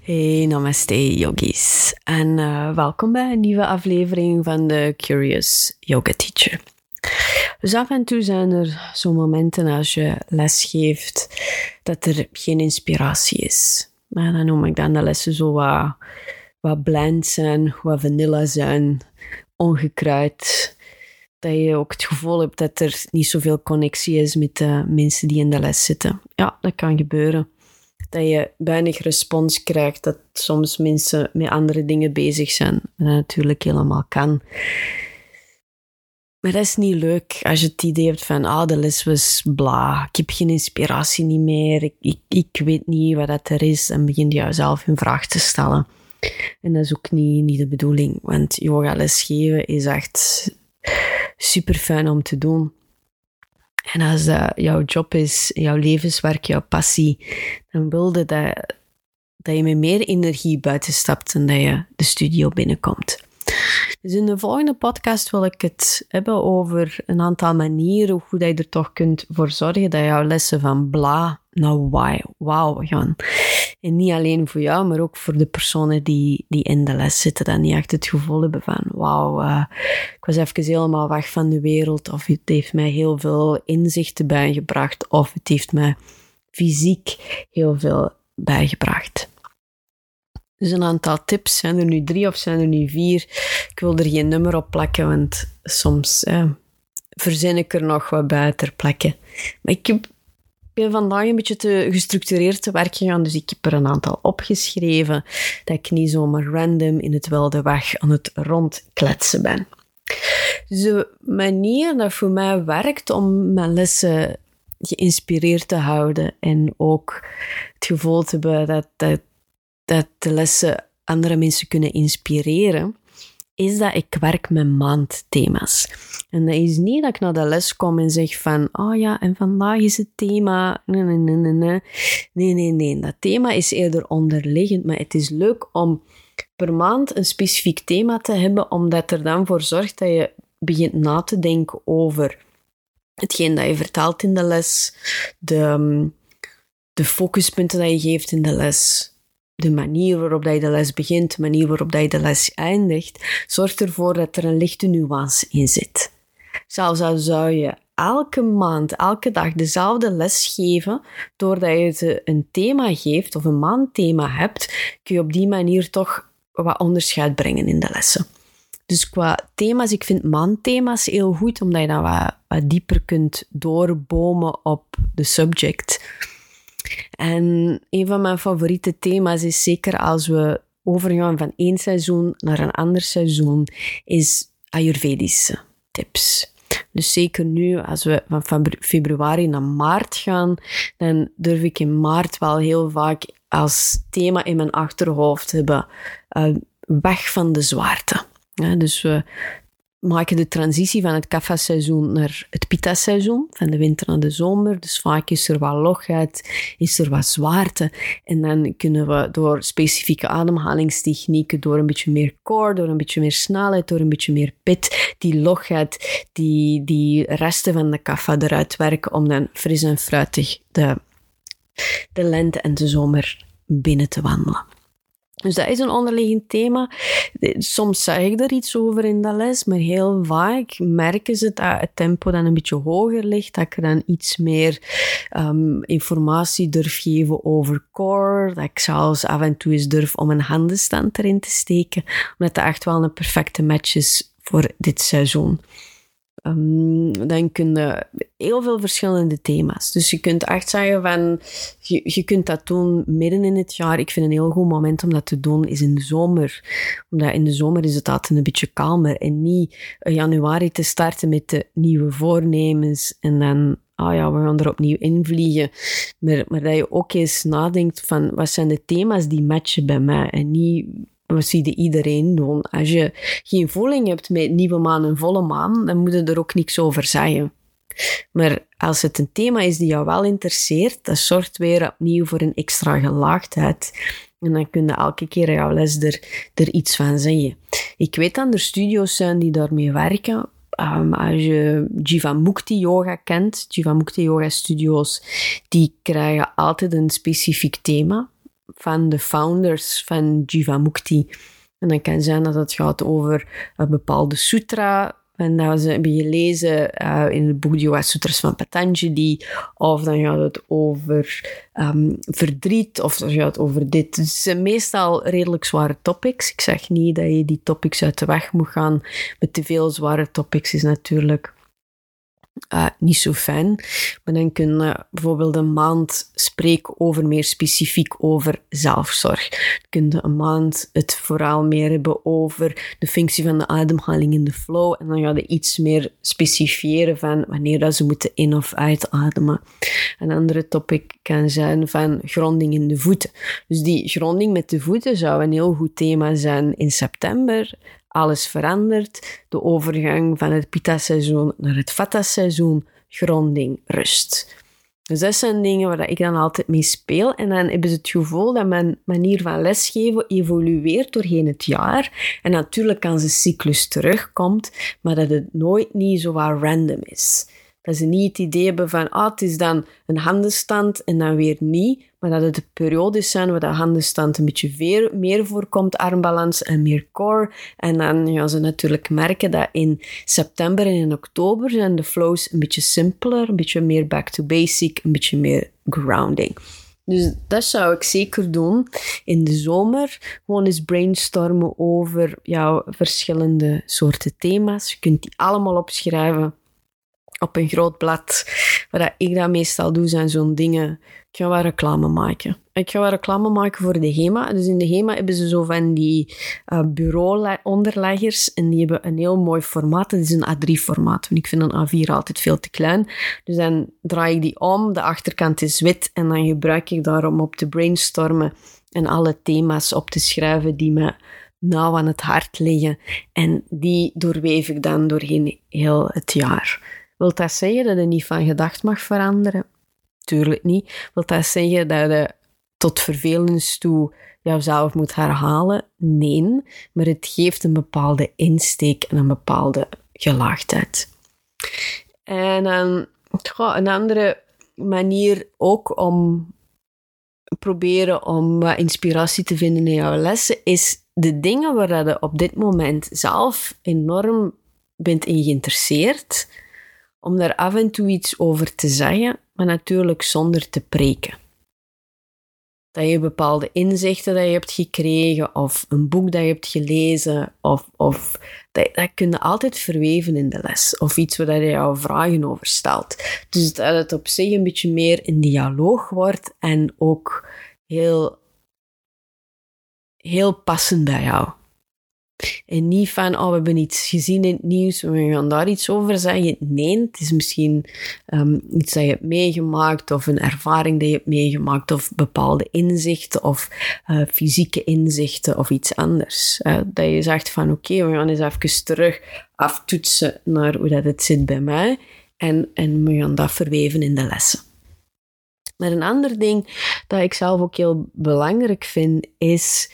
Hey, namaste yogis. En uh, welkom bij een nieuwe aflevering van de Curious Yoga Teacher. Dus af en toe zijn er zo'n momenten als je les geeft dat er geen inspiratie is. Maar dan noem ik dan de lessen zo wat, wat bland zijn, wat vanilla zijn, ongekruid. Dat je ook het gevoel hebt dat er niet zoveel connectie is met de mensen die in de les zitten. Ja, dat kan gebeuren dat je weinig respons krijgt, dat soms mensen met andere dingen bezig zijn. Dat natuurlijk helemaal kan. Maar dat is niet leuk als je het idee hebt van, ah, de les was bla, ik heb geen inspiratie niet meer, ik, ik, ik weet niet wat dat er is, en begin je jezelf in vraag te stellen. En dat is ook niet, niet de bedoeling, want yoga lesgeven is echt super fijn om te doen. En als dat jouw job is, jouw levenswerk, jouw passie, dan wilde dat, dat je met meer energie buiten stapt en dat je de studio binnenkomt. Dus in de volgende podcast wil ik het hebben over een aantal manieren hoe je er toch kunt voor zorgen dat jouw lessen van bla naar why, wow gaan. En niet alleen voor jou, maar ook voor de personen die, die in de les zitten. Dat niet echt het gevoel hebben van, wauw, uh, ik was even helemaal weg van de wereld. Of het heeft mij heel veel inzichten bijgebracht. Of het heeft mij fysiek heel veel bijgebracht. Dus een aantal tips. Zijn er nu drie of zijn er nu vier? Ik wil er geen nummer op plakken, want soms eh, verzin ik er nog wat bij ter plekke. Maar ik heb ben vandaag een beetje te gestructureerd te werk gegaan, dus ik heb er een aantal opgeschreven, dat ik niet zomaar random in het wilde weg aan het rondkletsen ben. Dus de manier dat voor mij werkt om mijn lessen geïnspireerd te houden en ook het gevoel te hebben dat, dat, dat de lessen andere mensen kunnen inspireren, is dat ik werk met maandthema's. En dat is niet dat ik naar de les kom en zeg van, oh ja, en vandaag is het thema, nee, nee, nee, nee, nee. Nee, nee, nee. Dat thema is eerder onderliggend, maar het is leuk om per maand een specifiek thema te hebben, omdat er dan voor zorgt dat je begint na te denken over hetgeen dat je vertelt in de les, de, de focuspunten dat je geeft in de les, de manier waarop dat je de les begint, de manier waarop dat je de les eindigt, zorgt ervoor dat er een lichte nuance in zit. Zelfs al zou je elke maand, elke dag dezelfde les geven, doordat je ze een thema geeft of een maandthema hebt, kun je op die manier toch wat onderscheid brengen in de lessen. Dus qua thema's, ik vind maandthema's heel goed, omdat je dan wat, wat dieper kunt doorbomen op de subject. En een van mijn favoriete thema's is zeker als we overgaan van één seizoen naar een ander seizoen, is Ayurvedische tips. Dus zeker nu, als we van februari naar maart gaan, dan durf ik in maart wel heel vaak als thema in mijn achterhoofd hebben, uh, weg van de zwaarte. Dus we maken de transitie van het kapha-seizoen naar het pitta-seizoen, van de winter naar de zomer. Dus vaak is er wat logheid, is er wat zwaarte. En dan kunnen we door specifieke ademhalingstechnieken, door een beetje meer core, door een beetje meer snelheid, door een beetje meer pit, die logheid, die, die resten van de kapha eruit werken om dan fris en fruitig de, de lente en de zomer binnen te wandelen. Dus dat is een onderliggend thema. Soms zeg ik er iets over in de les, maar heel vaak merken ze dat het tempo dan een beetje hoger ligt, dat ik dan iets meer um, informatie durf geven over core, dat ik zelfs af en toe eens durf om een handenstand erin te steken, omdat dat echt wel een perfecte match is voor dit seizoen. Um, dan kun je heel veel verschillende thema's. Dus je kunt echt zeggen van, je, je kunt dat doen midden in het jaar. Ik vind een heel goed moment om dat te doen is in de zomer. Omdat in de zomer is het altijd een beetje kalmer. En niet januari te starten met de nieuwe voornemens en dan ah ja, we gaan er opnieuw invliegen. Maar, maar dat je ook eens nadenkt van, wat zijn de thema's die matchen bij mij? En niet wat zie je iedereen doen? Als je geen voeling hebt met nieuwe maan en volle maan, dan moet je er ook niks over zeggen. Maar als het een thema is die jou wel interesseert, dat zorgt weer opnieuw voor een extra gelaagdheid. En dan kun je elke keer jouw les er, iets van zeggen. Ik weet dat er studio's zijn die daarmee werken. Um, als je Jivamukti Yoga kent, Jivamukti Yoga Studios, die krijgen altijd een specifiek thema van de founders van Jivamukti. En dan kan zijn dat het gaat over een bepaalde sutra, en dat hebben gelezen uh, in het boek Sutras van Patanjali. Of dan gaat het over um, verdriet, of dan gaat het over dit. Het zijn meestal redelijk zware topics. Ik zeg niet dat je die topics uit de weg moet gaan. Met te veel zware topics is natuurlijk uh, niet zo fijn. Maar dan kun je bijvoorbeeld een maand spreken over meer specifiek over zelfzorg. Dan kun een maand het vooral meer hebben over de functie van de ademhaling in de flow. En dan ga je iets meer specifieren van wanneer dat ze moeten in- of uitademen. Een andere topic kan zijn van gronding in de voeten. Dus die gronding met de voeten zou een heel goed thema zijn in september alles verandert. De overgang van het Pitta-seizoen naar het Vata-seizoen. Gronding, rust. Dus dat zijn dingen waar ik dan altijd mee speel. En dan hebben ze het gevoel dat mijn manier van lesgeven evolueert doorheen het jaar. En natuurlijk kan ze cyclus terugkomt, maar dat het nooit niet zo random is. Dat ze niet het idee hebben van, ah, het is dan een handenstand en dan weer niet. Maar dat het de periodes zijn waar de handenstand een beetje meer, meer voorkomt, armbalans en meer core. En dan gaan ze natuurlijk merken dat in september en in oktober zijn de flows een beetje simpeler, een beetje meer back to basic, een beetje meer grounding. Dus dat zou ik zeker doen in de zomer. Gewoon eens brainstormen over jouw verschillende soorten thema's. Je kunt die allemaal opschrijven op een groot blad. Wat ik dat meestal doe, zijn zo'n dingen. Ik ga wel reclame maken. Ik ga wel reclame maken voor de HEMA. Dus in de HEMA hebben ze zo van die uh, bureau-onderleggers. En die hebben een heel mooi formaat. Dat is een A3-formaat. Ik vind een A4 altijd veel te klein. Dus dan draai ik die om. De achterkant is wit. En dan gebruik ik daarom op te brainstormen. En alle thema's op te schrijven die me nauw aan het hart liggen. En die doorweef ik dan doorheen heel het jaar. Wilt dat zeggen dat je niet van gedacht mag veranderen? Tuurlijk niet. Wilt dat zeggen dat je tot vervelens toe jouzelf moet herhalen? Nee, maar het geeft een bepaalde insteek en een bepaalde gelaagdheid. En dan een andere manier ook om proberen om inspiratie te vinden in jouw lessen is de dingen waar je op dit moment zelf enorm bent in geïnteresseerd, om daar af en toe iets over te zeggen, maar natuurlijk zonder te preken. Dat je bepaalde inzichten dat je hebt gekregen, of een boek dat je hebt gelezen, of, of dat, dat kun je altijd verweven in de les, of iets waar je jouw vragen over stelt. Dus dat het op zich een beetje meer in dialoog wordt en ook heel, heel passend bij jou. En niet van, oh, we hebben iets gezien in het nieuws, we gaan daar iets over zeggen. Nee, het is misschien um, iets dat je hebt meegemaakt, of een ervaring dat je hebt meegemaakt, of bepaalde inzichten, of uh, fysieke inzichten, of iets anders. Dat je zegt van, oké, we gaan eens even terug aftoetsen naar hoe dat het zit bij mij, en, en we gaan dat verweven in de lessen. Maar een ander ding dat ik zelf ook heel belangrijk vind, is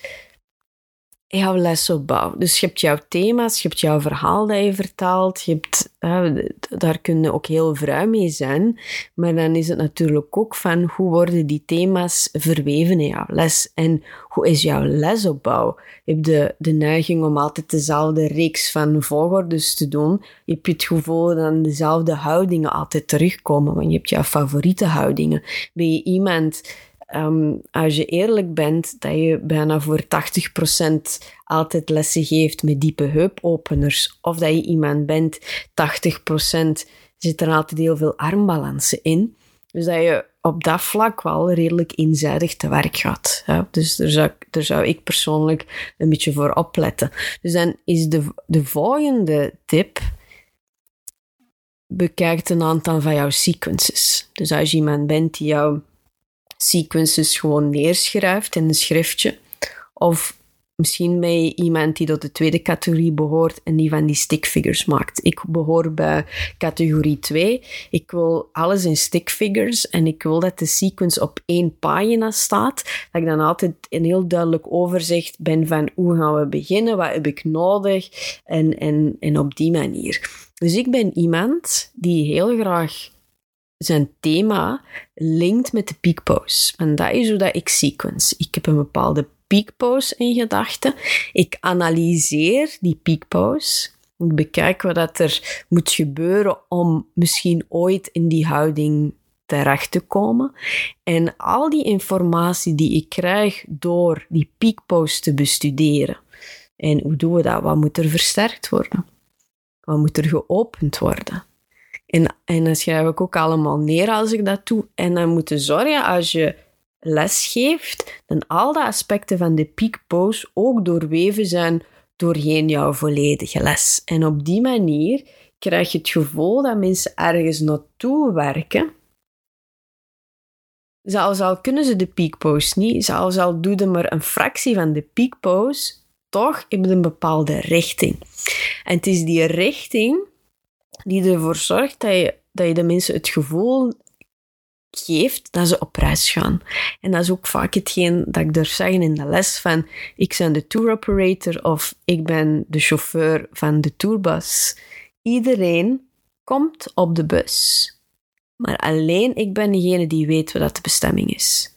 jouw lesopbouw. Dus je hebt jouw thema's, je hebt jouw verhaal dat je vertaalt, je hebt, daar kun je ook heel vrij mee zijn. Maar dan is het natuurlijk ook van hoe worden die thema's verweven in jouw les en hoe is jouw lesopbouw? Je hebt de, de neiging om altijd dezelfde reeks van volgordes te doen. Je hebt het gevoel dat dezelfde houdingen altijd terugkomen, want je hebt jouw favoriete houdingen. Ben je iemand Um, als je eerlijk bent, dat je bijna voor 80% altijd lessen geeft met diepe heupopeners, of dat je iemand bent, 80% zit er altijd heel veel armbalansen in. Dus dat je op dat vlak wel redelijk eenzijdig te werk gaat. Dus daar zou, daar zou ik persoonlijk een beetje voor opletten. Dus dan is de, de volgende tip bekijkt een aantal van jouw sequences. Dus als je iemand bent die jouw sequences gewoon neerschrijft in een schriftje. Of Misschien je iemand die tot de tweede categorie behoort en die van die stickfigures maakt. Ik behoor bij categorie 2. Ik wil alles in stickfigures en ik wil dat de sequence op één pagina staat. Dat ik dan altijd een heel duidelijk overzicht ben van hoe gaan we beginnen, wat heb ik nodig en, en, en op die manier. Dus ik ben iemand die heel graag zijn thema linkt met de peakpose. En dat is hoe dat ik sequence. Ik heb een bepaalde peakpose in gedachten. Ik analyseer die peakpose. Ik bekijk wat dat er moet gebeuren om misschien ooit in die houding terecht te komen. En al die informatie die ik krijg door die peakpose te bestuderen. En hoe doen we dat? Wat moet er versterkt worden? Wat moet er geopend worden? En, en schrijf ik ook allemaal neer als ik dat doe. En dan moet je zorgen als je les geeft, dan al de aspecten van de peak pose ook doorweven zijn doorheen jouw volledige les. En op die manier krijg je het gevoel dat mensen ergens naartoe werken. Zelfs al kunnen ze de peak pose niet, zelfs al doen ze maar een fractie van de peak pose, toch hebben een bepaalde richting. En het is die richting die ervoor zorgt dat je, dat je de mensen het gevoel geeft dat ze op reis gaan. En dat is ook vaak hetgeen dat ik durf zeggen in de les van ik ben de tour operator of ik ben de chauffeur van de tourbus. Iedereen komt op de bus. Maar alleen ik ben degene die weet wat de bestemming is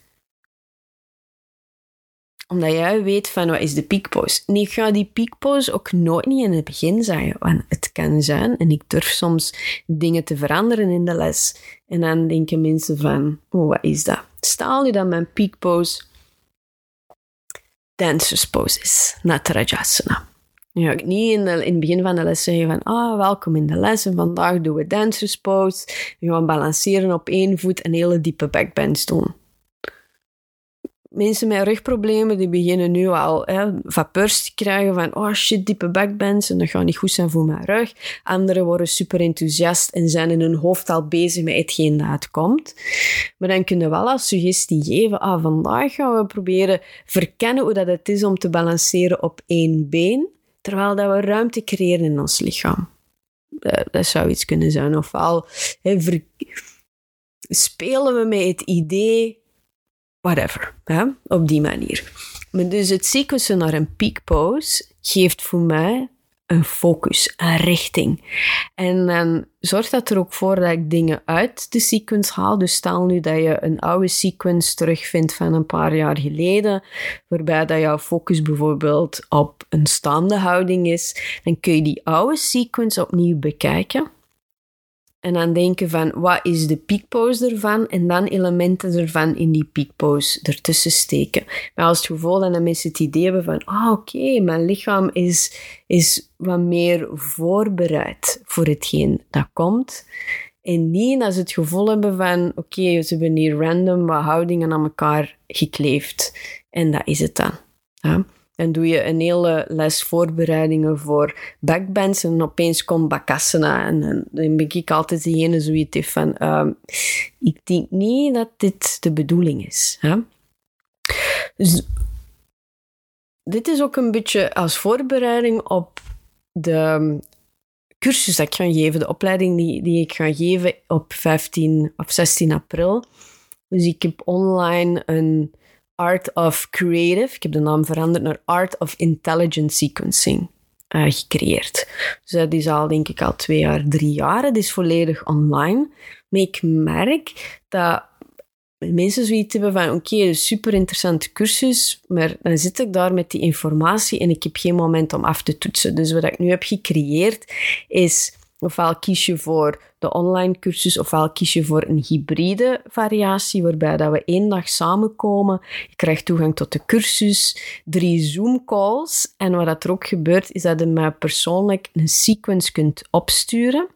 omdat jij weet van wat is de peakpose. En ik ga die peakpose ook nooit niet in het begin zeggen. Want het kan zijn, en ik durf soms dingen te veranderen in de les. En dan denken mensen van, oh, wat is dat? Stel nu dat mijn peakpose dancers pose is, Natarajasana. Nu ga ik niet in, in het begin van de les zeggen van, ah, welkom in de les en vandaag doen we dancers pose. Gaan balanceren op één voet en hele diepe backbends doen mensen met rugproblemen die beginnen nu al hè, vapeurs te krijgen van oh shit, diepe backbends en dat gaat niet goed zijn voor mijn rug. Anderen worden super enthousiast en zijn in hun hoofd al bezig met hetgeen dat het komt. Maar dan kunnen we wel als suggestie geven, ah, vandaag gaan we proberen verkennen hoe dat het is om te balanceren op één been, terwijl dat we ruimte creëren in ons lichaam. Dat, dat zou iets kunnen zijn. Ofwel hè, spelen we met het idee whatever. Hè? Op die manier. Maar dus het sequencen naar een peak pose geeft voor mij een focus, een richting. En dan zorgt dat er ook voor dat ik dingen uit de sequence haal. Dus stel nu dat je een oude sequence terugvindt van een paar jaar geleden, waarbij dat jouw focus bijvoorbeeld op een staande houding is, dan kun je die oude sequence opnieuw bekijken en dan denken van, wat is de peakpose ervan? En dan elementen ervan in die peakpose ertussen steken. Maar als het gevoel dat mensen het idee hebben van, ah oké, mijn lichaam is, is wat meer voorbereid voor hetgeen dat komt. En niet als ze het gevoel hebben van, oké, ze hebben hier random wat houdingen aan elkaar gekleefd. En dat is het dan. Ja? En doe je een hele les voorbereidingen voor backbands en opeens komt Bakasana. En, dan ben ik altijd degene zoiets heeft van, uh, ik denk niet dat dit de bedoeling is. Hè? Dus dit is ook een beetje als voorbereiding op de cursus dat ik ga geven, de opleiding die, die ik ga geven op 15 of 16 april. Dus ik heb online een Art of Creative, ik heb de naam veranderd naar Art of Intelligent Sequencing uh, gecreëerd. Dus dat is al, denk ik, al twee jaar, drie jaar. Het is volledig online. Maar ik merk dat mensen zoiets hebben van, oké, super interessante cursus, maar dan zit ik daar met die informatie en ik heb geen moment om af te toetsen. Dus wat ik nu heb gecreëerd is Ofwel kies je voor de online cursus, ofwel kies je voor een hybride variatie, waarbij dat we één dag samenkomen. Je krijgt toegang tot de cursus, drie Zoom-calls. En wat er ook gebeurt, is dat je mij persoonlijk een sequence kunt opsturen.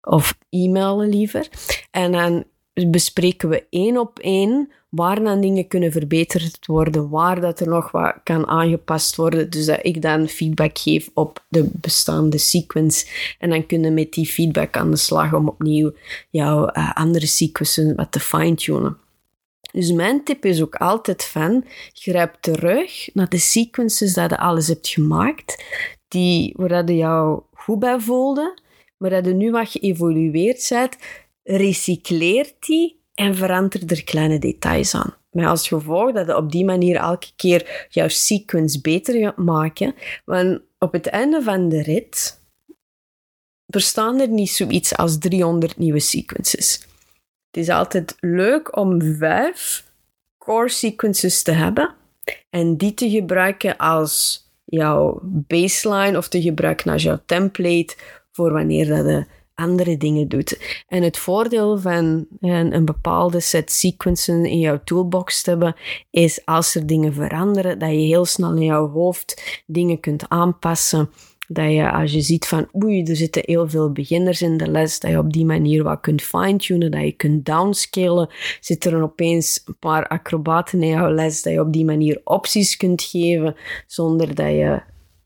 Of e-mailen liever. En dan bespreken we één op één waar dan dingen kunnen verbeterd worden, waar dat er nog wat kan aangepast worden. Dus dat ik dan feedback geef op de bestaande sequence. En dan kunnen met die feedback aan de slag om opnieuw jouw uh, andere sequences wat te fine-tunen. Dus mijn tip is ook altijd van, grijp terug naar de sequences dat je alles hebt gemaakt, die, waar je jou goed bij voelde, maar dat je nu wat geëvolueerd bent, recycleert die en verander er kleine details aan. Met als gevolg dat je op die manier elke keer jouw sequence beter gaat maken. Want op het einde van de rit bestaan er niet zoiets als 300 nieuwe sequences. Het is altijd leuk om vijf core sequences te hebben en die te gebruiken als jouw baseline of te gebruiken als jouw template voor wanneer dat je andere dingen doet. En het voordeel van een, een, bepaalde set sequences in jouw toolbox te hebben, is als er dingen veranderen, dat je heel snel in jouw hoofd dingen kunt aanpassen. Dat je als je ziet van oei, er zitten heel veel beginners in de les, dat je op die manier wat kunt fine-tunen, dat je kunt downscalen. Zitten er opeens een paar acrobaten in jouw les, dat je op die manier opties kunt geven, zonder dat je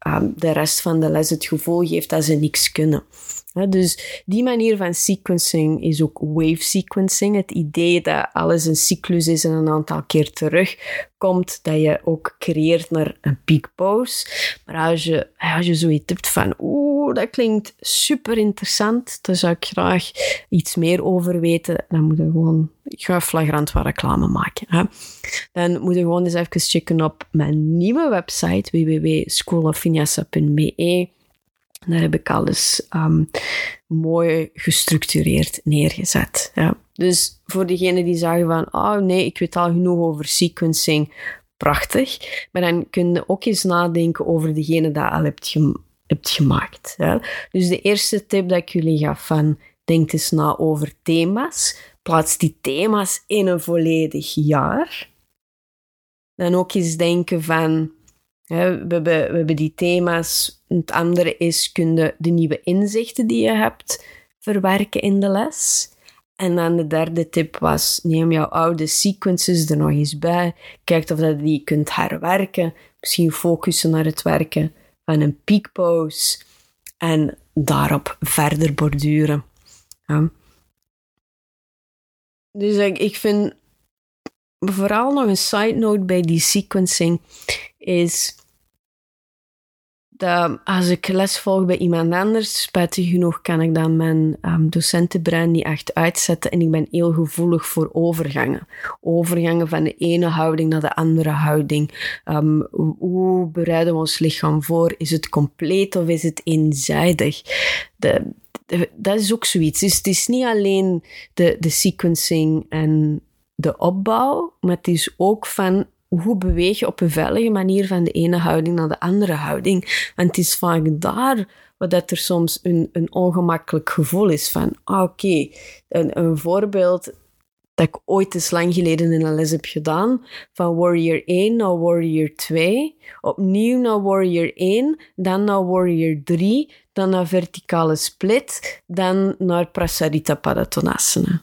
um, de rest van de les het gevoel geeft dat ze niks kunnen dus die manier van sequencing is ook wave sequencing. Het idee dat alles een cyclus is en een aantal keer terugkomt, dat je ook creëert naar een pose. Maar als je, als je zoiets hebt van, oeh, dat klinkt super interessant, daar zou ik graag iets meer over weten, dan moet je gewoon, ik ga flagrant wat reclame maken. Hè. Dan moet je gewoon eens even checken op mijn nieuwe website, www.schoolofvinyasa.be daar heb ik alles um, mooi gestructureerd neergezet. Ja. Dus voor degenen die zeggen van, oh nee, ik weet al genoeg over sequencing, prachtig. Maar dan kun je ook eens nadenken over degene dat al hebt, hebt gemaakt. Dus de eerste tip dat ik jullie gaf van, denk eens na over thema's. Plaats die thema's in een volledig jaar. Dan ook eens denken van, we, hebben, die thema's. Het andere is, kun je de nieuwe inzichten die je hebt verwerken in de les. En dan de derde tip was, neem jouw oude sequences er nog eens bij. Kijk of je die kunt herwerken. Misschien focussen naar het werken van een peak pose. En daarop verder borduren. Ja. Dus ik, ik vind vooral nog een side note bij die sequencing is dat als ik les volg bij iemand anders, spijtig genoeg kan ik dan mijn um, docentenbrein niet echt uitzetten en ik ben heel gevoelig voor overgangen. Overgangen van de ene houding naar de andere houding. Um, hoe bereiden we ons lichaam voor? Is het compleet of is het eenzijdig? De, dat is ook zoiets. Dus het is niet alleen de, de sequencing en de opbouw, maar het is ook van hoe beweeg je op een veilige manier van de ene houding naar de andere houding. Want het is vaak daar dat er soms een, een ongemakkelijk gevoel is van, ah, oké, een, een voorbeeld dat ik ooit eens lang geleden in een les heb gedaan, van Warrior 1 naar Warrior 2, opnieuw naar Warrior 1, dan naar Warrior 3, dan naar verticale split, dan naar Prasarita Padottanasana.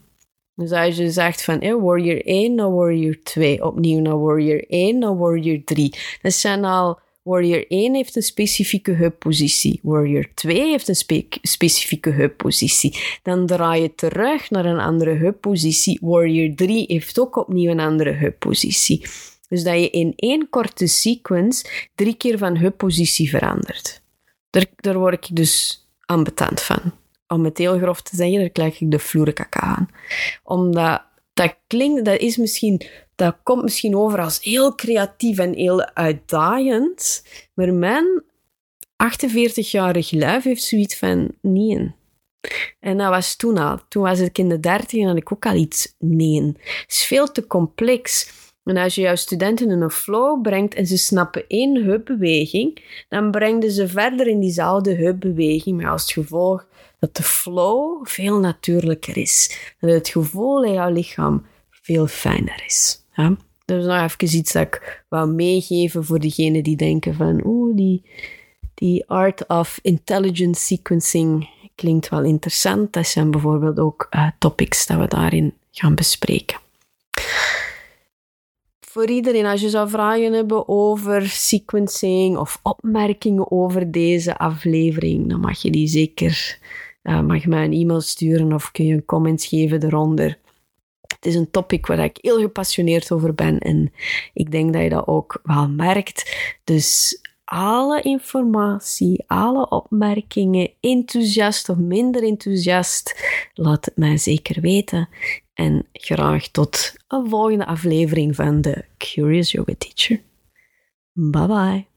Dus als je zegt van eh, Warrior 1 naar Warrior 2, opnieuw naar Warrior 1 naar Warrior 3. Dat zijn al, Warrior 1 heeft een specifieke heuppositie. Warrior 2 heeft een spe specifieke heuppositie. Dan draai je terug naar een andere heuppositie. Warrior 3 heeft ook opnieuw een andere heuppositie. Dus dat je in één korte sequence drie keer van heuppositie verandert. Daar, daar word ik dus ambetant van om het heel grof te zeggen, daar krijg ik de vloerkaka aan. Omdat dat klinkt, dat is misschien, dat komt misschien over als heel creatief en heel uitdagend. Maar mijn 48-jarig lijf heeft zoiets van nee. En dat was toen al. Toen was ik in de dertig en had ik ook al iets nee. Het is veel te complex. En als je jouw studenten in een flow brengt en ze snappen één heupbeweging, dan breng ze verder in diezelfde heupbeweging, met als gevolg dat de flow veel natuurlijker is. Dat het gevoel in jouw lichaam veel fijner is. Ja? Dat is nog even iets dat ik wou meegeven voor degenen die denken van oeh, die, die art of intelligent sequencing klinkt wel interessant. Dat zijn bijvoorbeeld ook uh, topics dat we daarin gaan bespreken. Voor iedereen, als je zou vragen hebben over sequencing of opmerkingen over deze aflevering, dan mag je die zeker uh, mag mij een e-mail sturen of kun je een comment geven eronder. Het is een topic waar ik heel gepassioneerd over ben en ik denk dat je dat ook wel merkt. Dus alle informatie, alle opmerkingen, enthousiast of minder enthousiast, laat het mij zeker weten. En graag tot een volgende aflevering van de Curious Yoga Teacher. Bye bye.